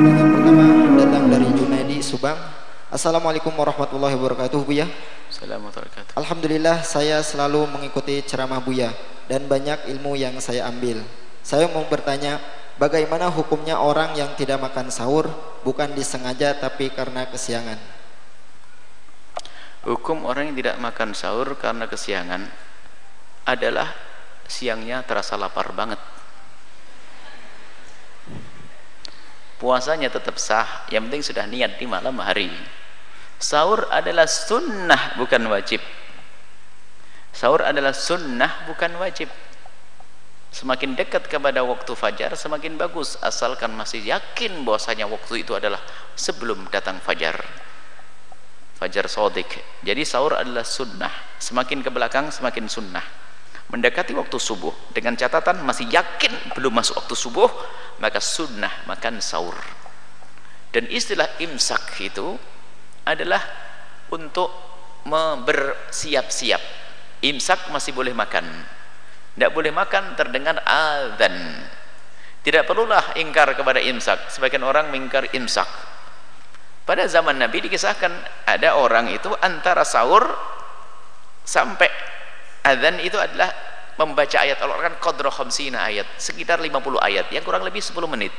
Yang pertama datang dari Junaidi Subang. Assalamualaikum warahmatullahi wabarakatuh, Buya. Assalamualaikum Alhamdulillah saya selalu mengikuti ceramah Buya dan banyak ilmu yang saya ambil. Saya mau bertanya, bagaimana hukumnya orang yang tidak makan sahur bukan disengaja tapi karena kesiangan? Hukum orang yang tidak makan sahur karena kesiangan adalah siangnya terasa lapar banget. Puasanya tetap sah, yang penting sudah niat di malam hari. Sahur adalah sunnah bukan wajib. Sahur adalah sunnah bukan wajib. Semakin dekat kepada waktu fajar semakin bagus asalkan masih yakin bahwasanya waktu itu adalah sebelum datang fajar. Fajar sodik. Jadi sahur adalah sunnah. Semakin ke belakang semakin sunnah. Mendekati waktu subuh. Dengan catatan masih yakin belum masuk waktu subuh maka sunnah makan sahur. Dan istilah imsak itu adalah untuk bersiap-siap imsak masih boleh makan. Tidak boleh makan terdengar azan tidak perlulah ingkar kepada imsak. Sebagian orang mengingkar imsak. Pada zaman Nabi dikisahkan ada orang itu antara sahur sampai azan itu adalah membaca ayat Al-Quran qadra khamsina ayat sekitar 50 ayat yang kurang lebih 10 menit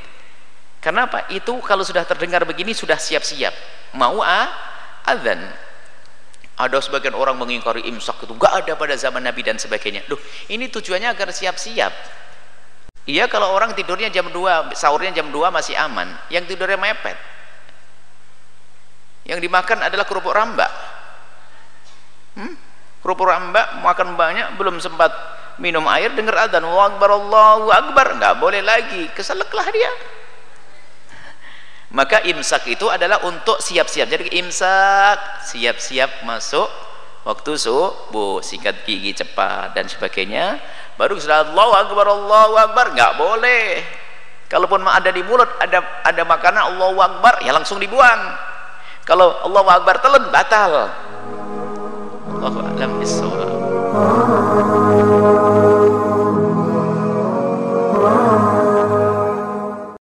Kenapa? Itu kalau sudah terdengar begini sudah siap-siap mau ah, azan. Ada sebagian orang mengingkari imsak itu enggak ada pada zaman Nabi dan sebagainya. Loh, ini tujuannya agar siap-siap. Iya kalau orang tidurnya jam 2, sahurnya jam 2 masih aman. Yang tidurnya mepet. Yang dimakan adalah kerupuk rambak. Hmm? Kerupuk rambak makan banyak belum sempat minum air dengar adzan Allahu akbar Allahu akbar. Enggak boleh lagi. Keseleklah dia. Maka imsak itu adalah untuk siap-siap. Jadi imsak siap-siap masuk waktu subuh sikat gigi cepat dan sebagainya baru sudah Allahu Akbar Allahu Akbar nggak boleh. Kalaupun ada di mulut ada ada makanan Allahu Akbar ya langsung dibuang. Kalau Allahu Akbar telan batal والله أعلم بالصواب.